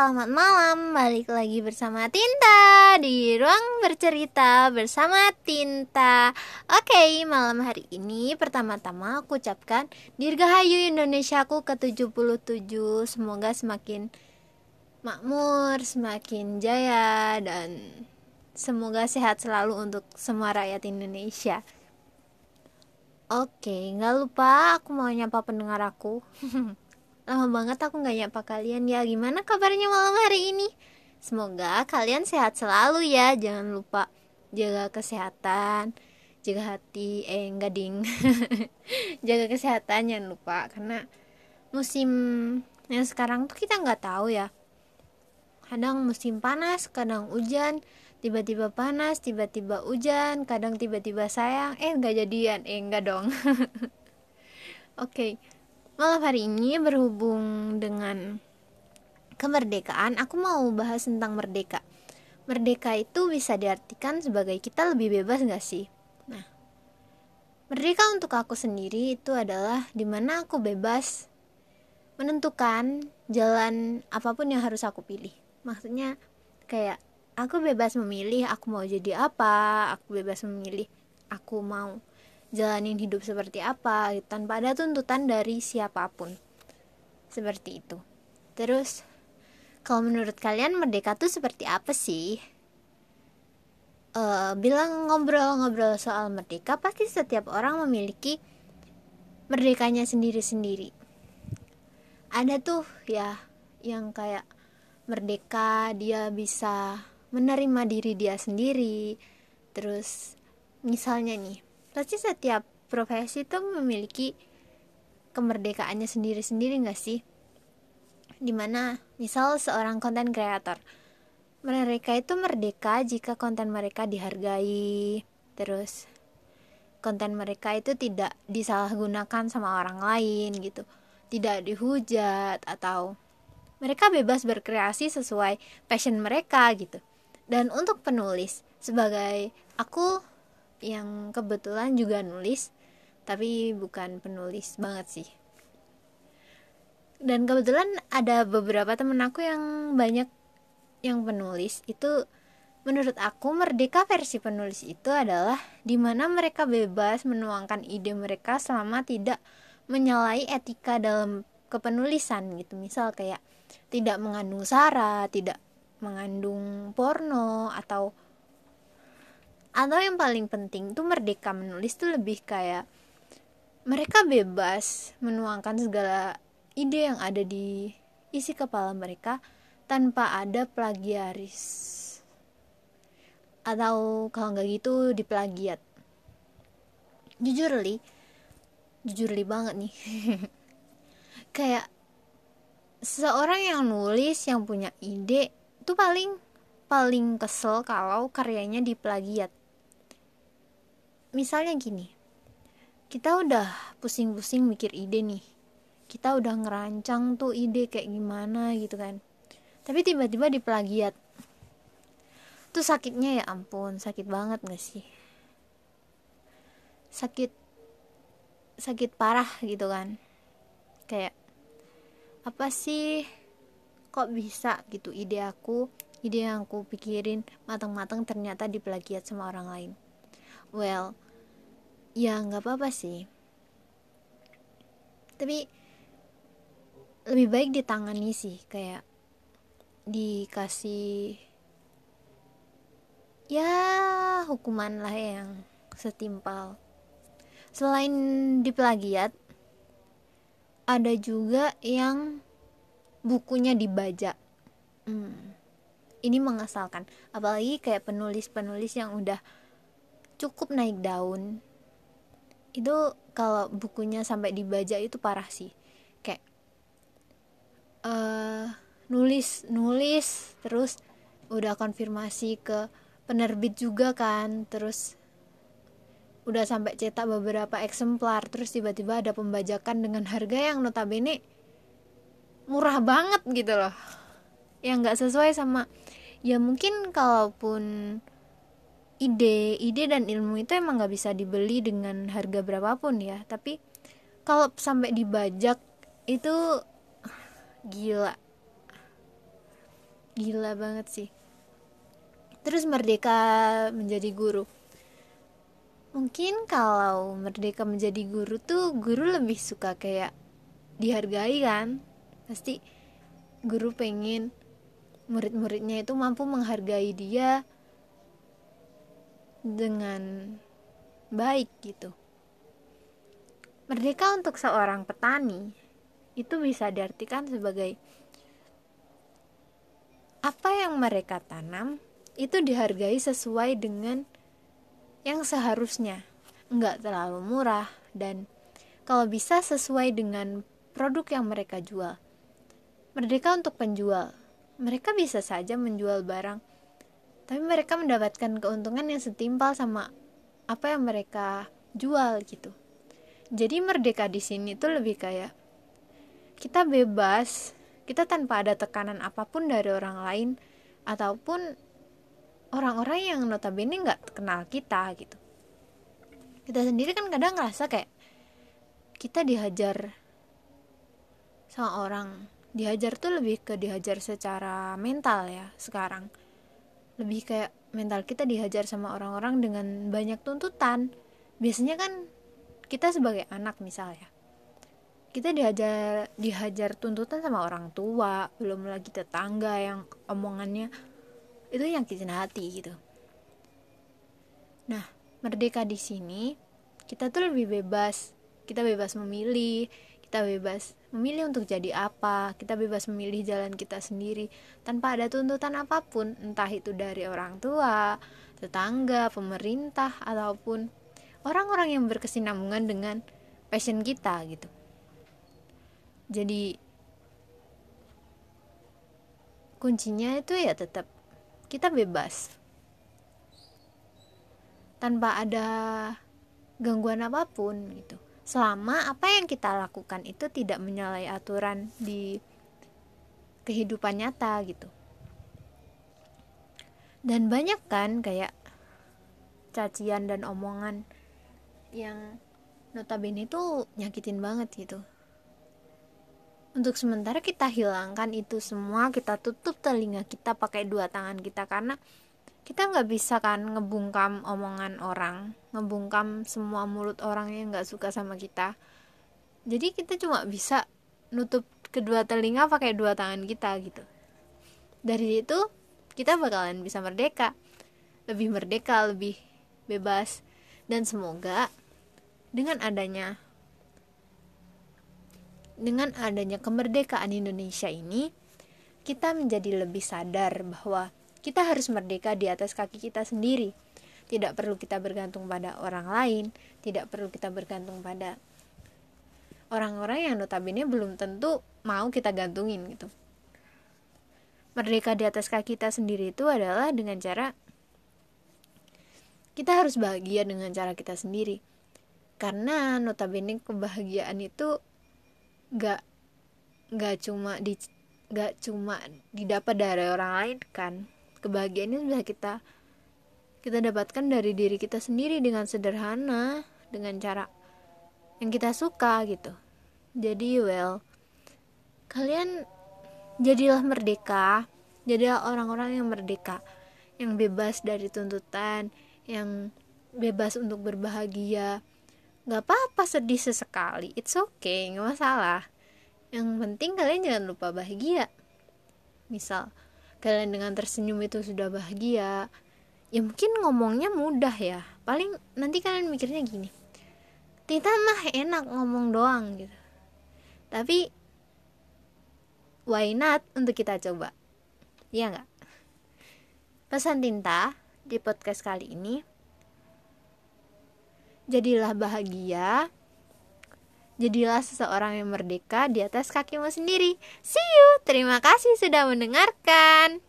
selamat malam. Balik lagi bersama Tinta Di ruang bercerita bersama Tinta. Oke, malam hari ini Pertama-tama aku ucapkan Dirgahayu Indonesiaku ke-77 Semoga semakin makmur, semakin jaya Dan semoga sehat selalu untuk semua rakyat Indonesia. Oke, nggak lupa aku mau nyapa pendengar aku Lama banget aku nggak nyapa kalian ya. Gimana kabarnya malam hari ini? Semoga kalian sehat selalu ya. Jangan lupa jaga kesehatan, jaga hati. Eh, enggak ding. jaga kesehatan jangan lupa karena musim yang sekarang tuh kita nggak tahu ya. Kadang musim panas, kadang hujan, tiba-tiba panas, tiba-tiba hujan, kadang tiba-tiba sayang, eh nggak jadian, eh enggak dong. Oke. Okay malam hari ini berhubung dengan kemerdekaan, aku mau bahas tentang merdeka. Merdeka itu bisa diartikan sebagai kita lebih bebas gak sih? Nah, merdeka untuk aku sendiri itu adalah di mana aku bebas menentukan jalan apa pun yang harus aku pilih. Maksudnya kayak aku bebas memilih aku mau jadi apa, aku bebas memilih aku mau jalanin hidup seperti apa tanpa ada tuntutan dari siapa pun. Seperti itu. Terus kalau menurut kalian merdeka tuh seperti apa sih? Uh, bilang ngobrol-ngobrol soal merdeka pasti setiap orang memiliki merdekanya sendiri-sendiri. Ada tuh ya yang kayak merdeka dia bisa menerima diri dia sendiri. Terus misalnya nih pasti setiap profesi itu memiliki kemerdekaannya sendiri-sendiri gak sih? Di mana misal seorang konten kreator mereka itu merdeka jika konten mereka dihargai. Terus konten mereka itu tidak disalahgunakan sama orang lain gitu. Tidak dihujat atau mereka bebas berkreasi sesuai passion mereka gitu. Dan untuk penulis sebagai aku yang kebetulan juga nulis tapi bukan penulis banget sih. Dan kebetulan ada beberapa temen aku yang banyak yang penulis. Itu menurut aku merdeka versi penulis itu adalah di mana mereka bebas menuangkan ide mereka selama tidak menyalahi etika dalam kepenulisan gitu. Misal kayak tidak mengandung sara tidak mengandung porno atau atau yang paling penting tuh merdeka menulis tuh lebih kayak mereka bebas menuangkan segala ide yang ada di isi kepala mereka tanpa ada plagiaris. Atau kalau nggak gitu diplagiat jujur li jujur li banget nih. Kayak seseorang yang nulis yang punya ide tuh paling paling kesel kalau karyanya diplagiat misalnya gini kita udah pusing-pusing mikir ide nih. Kita udah ngerancang tuh ide kayak gimana gitu kan. Tapi tiba-tiba diplagiat tuh sakitnya ya ampun sakit banget gak sih? Sakit sakit parah gitu kan. Kayak apa sih? Kok bisa gitu ide aku ide yang aku pikirin matang-matang ternyata diplagiat sama orang lain well ya nggak apa-apa sih. Tapi lebih baik ditangani sih kayak dikasih ya hukuman lah yang setimpal. Selain diplagiat ada juga yang bukunya dibajak. Hmm. ini mengesalkan. Apalagi kayak penulis-penulis yang udah cukup naik daun. Itu kalau bukunya sampai dibajak itu parah sih. Kayak uh, nulis nulis terus udah konfirmasi ke penerbit juga kan terus udah sampai cetak beberapa eksemplar terus tiba-tiba ada pembajakan dengan harga yang notabene murah banget gitu loh. Yang nggak sesuai sama ya mungkin kalaupun ide. Ide dan ilmu itu emang nggak bisa dibeli dengan harga berapapun ya. Tapi kalau sampai dibajak itu gila. Gila banget sih. Terus merdeka menjadi guru. Mungkin kalau merdeka menjadi guru tuh guru lebih suka kayak dihargai kan? Pasti guru pengen murid-muridnya itu mampu menghargai dia dengan baik gitu merdeka untuk seorang petani itu bisa diartikan sebagai apa yang mereka tanam itu dihargai sesuai dengan yang seharusnya nggak terlalu murah dan kalau bisa sesuai dengan produk yang mereka jual. Merdeka untuk penjual. Mereka bisa saja menjual barang, tapi mereka mendapatkan keuntungan yang setimpal sama apa yang mereka jual gitu. Jadi merdeka di sini tuh lebih kayak kita bebas, kita tanpa ada tekanan apa pun dari orang lain ataupun orang-orang yang notabene nggak kenal kita gitu. Kita sendiri kan kadang ngerasa kayak kita dihajar sama orang. Dihajar tuh lebih ke dihajar secara mental ya sekarang lebih kayak mental kita dihajar sama orang-orang dengan banyak tuntutan. Biasanya kan kita sebagai anak misalnya kita dihajar dihajar tuntutan sama orang tua belum lagi tetangga yang omongannya itu yang nyakitin hati gitu. Nah merdeka di sini kita tuh lebih bebas. Kita bebas memilih kita bebas memilih untuk jadi apa kita bebas memilih jalan kita sendiri tanpa ada tuntutan apa pun entah itu dari orang tua tetangga pemerintah ataupun orang-orang yang berkesinambungan dengan passion kita gitu. Jadi kuncinya itu ya tetap kita bebas. Tanpa ada gangguan apa pun gitu selama apa yang kita lakukan itu tidak menyalahi aturan di kehidupan nyata gitu. Dan banyak kan kayak cacian dan omongan yang notabene itu nyakitin banget gitu. Untuk sementara kita hilangkan itu semua kita tutup telinga kita pakai dua tangan kita karena kita nggak bisa kan ngebungkam omongan orang ngebungkam semua mulut orang yang nggak suka sama kita. Jadi kita cuma bisa nutup kedua telinga pakai dua tangan kita gitu. Dari itu kita bakalan bisa merdeka. Lebih merdeka lebih bebas. Dan semoga dengan adanya dengan adanya kemerdekaan Indonesia ini, kita menjadi lebih sadar bahwa kita harus merdeka di atas kaki kita sendiri. Tidak perlu kita bergantung pada orang lain, tidak perlu kita bergantung pada orang-orang yang notabene belum tentu mau kita gantungin gitu. Merdeka di atas kaki kita sendiri itu adalah dengan cara kita harus bahagia dengan cara kita sendiri. Karena notabene kebahagiaan itu nggak nggak cuma di nggak cuma didapat dari orang lain kan kebahagiaan ini bisa kita kita dapatkan dari diri kita sendiri dengan sederhana dengan cara yang kita suka gitu. Jadi well kalian jadilah merdeka jadilah orang-orang yang merdeka yang bebas dari tuntutan yang bebas untuk berbahagia. Nggak apa-apa sedih sesekali it's okay nggak masalah. Yang penting kalian jangan lupa bahagia. Misal kalian dengan tersenyum itu sudah bahagia ya mungkin ngomongnya mudah ya. Paling nanti kalian mikirnya gini Tita mah enak ngomong doang gitu. Tapi why not? untuk kita coba. Iya nggak? Pesan tinta di podcast kali ini Jadilah bahagia. Jadilah seseorang yang merdeka di atas kakimu sendiri. See you. Terima kasih sudah mendengarkan.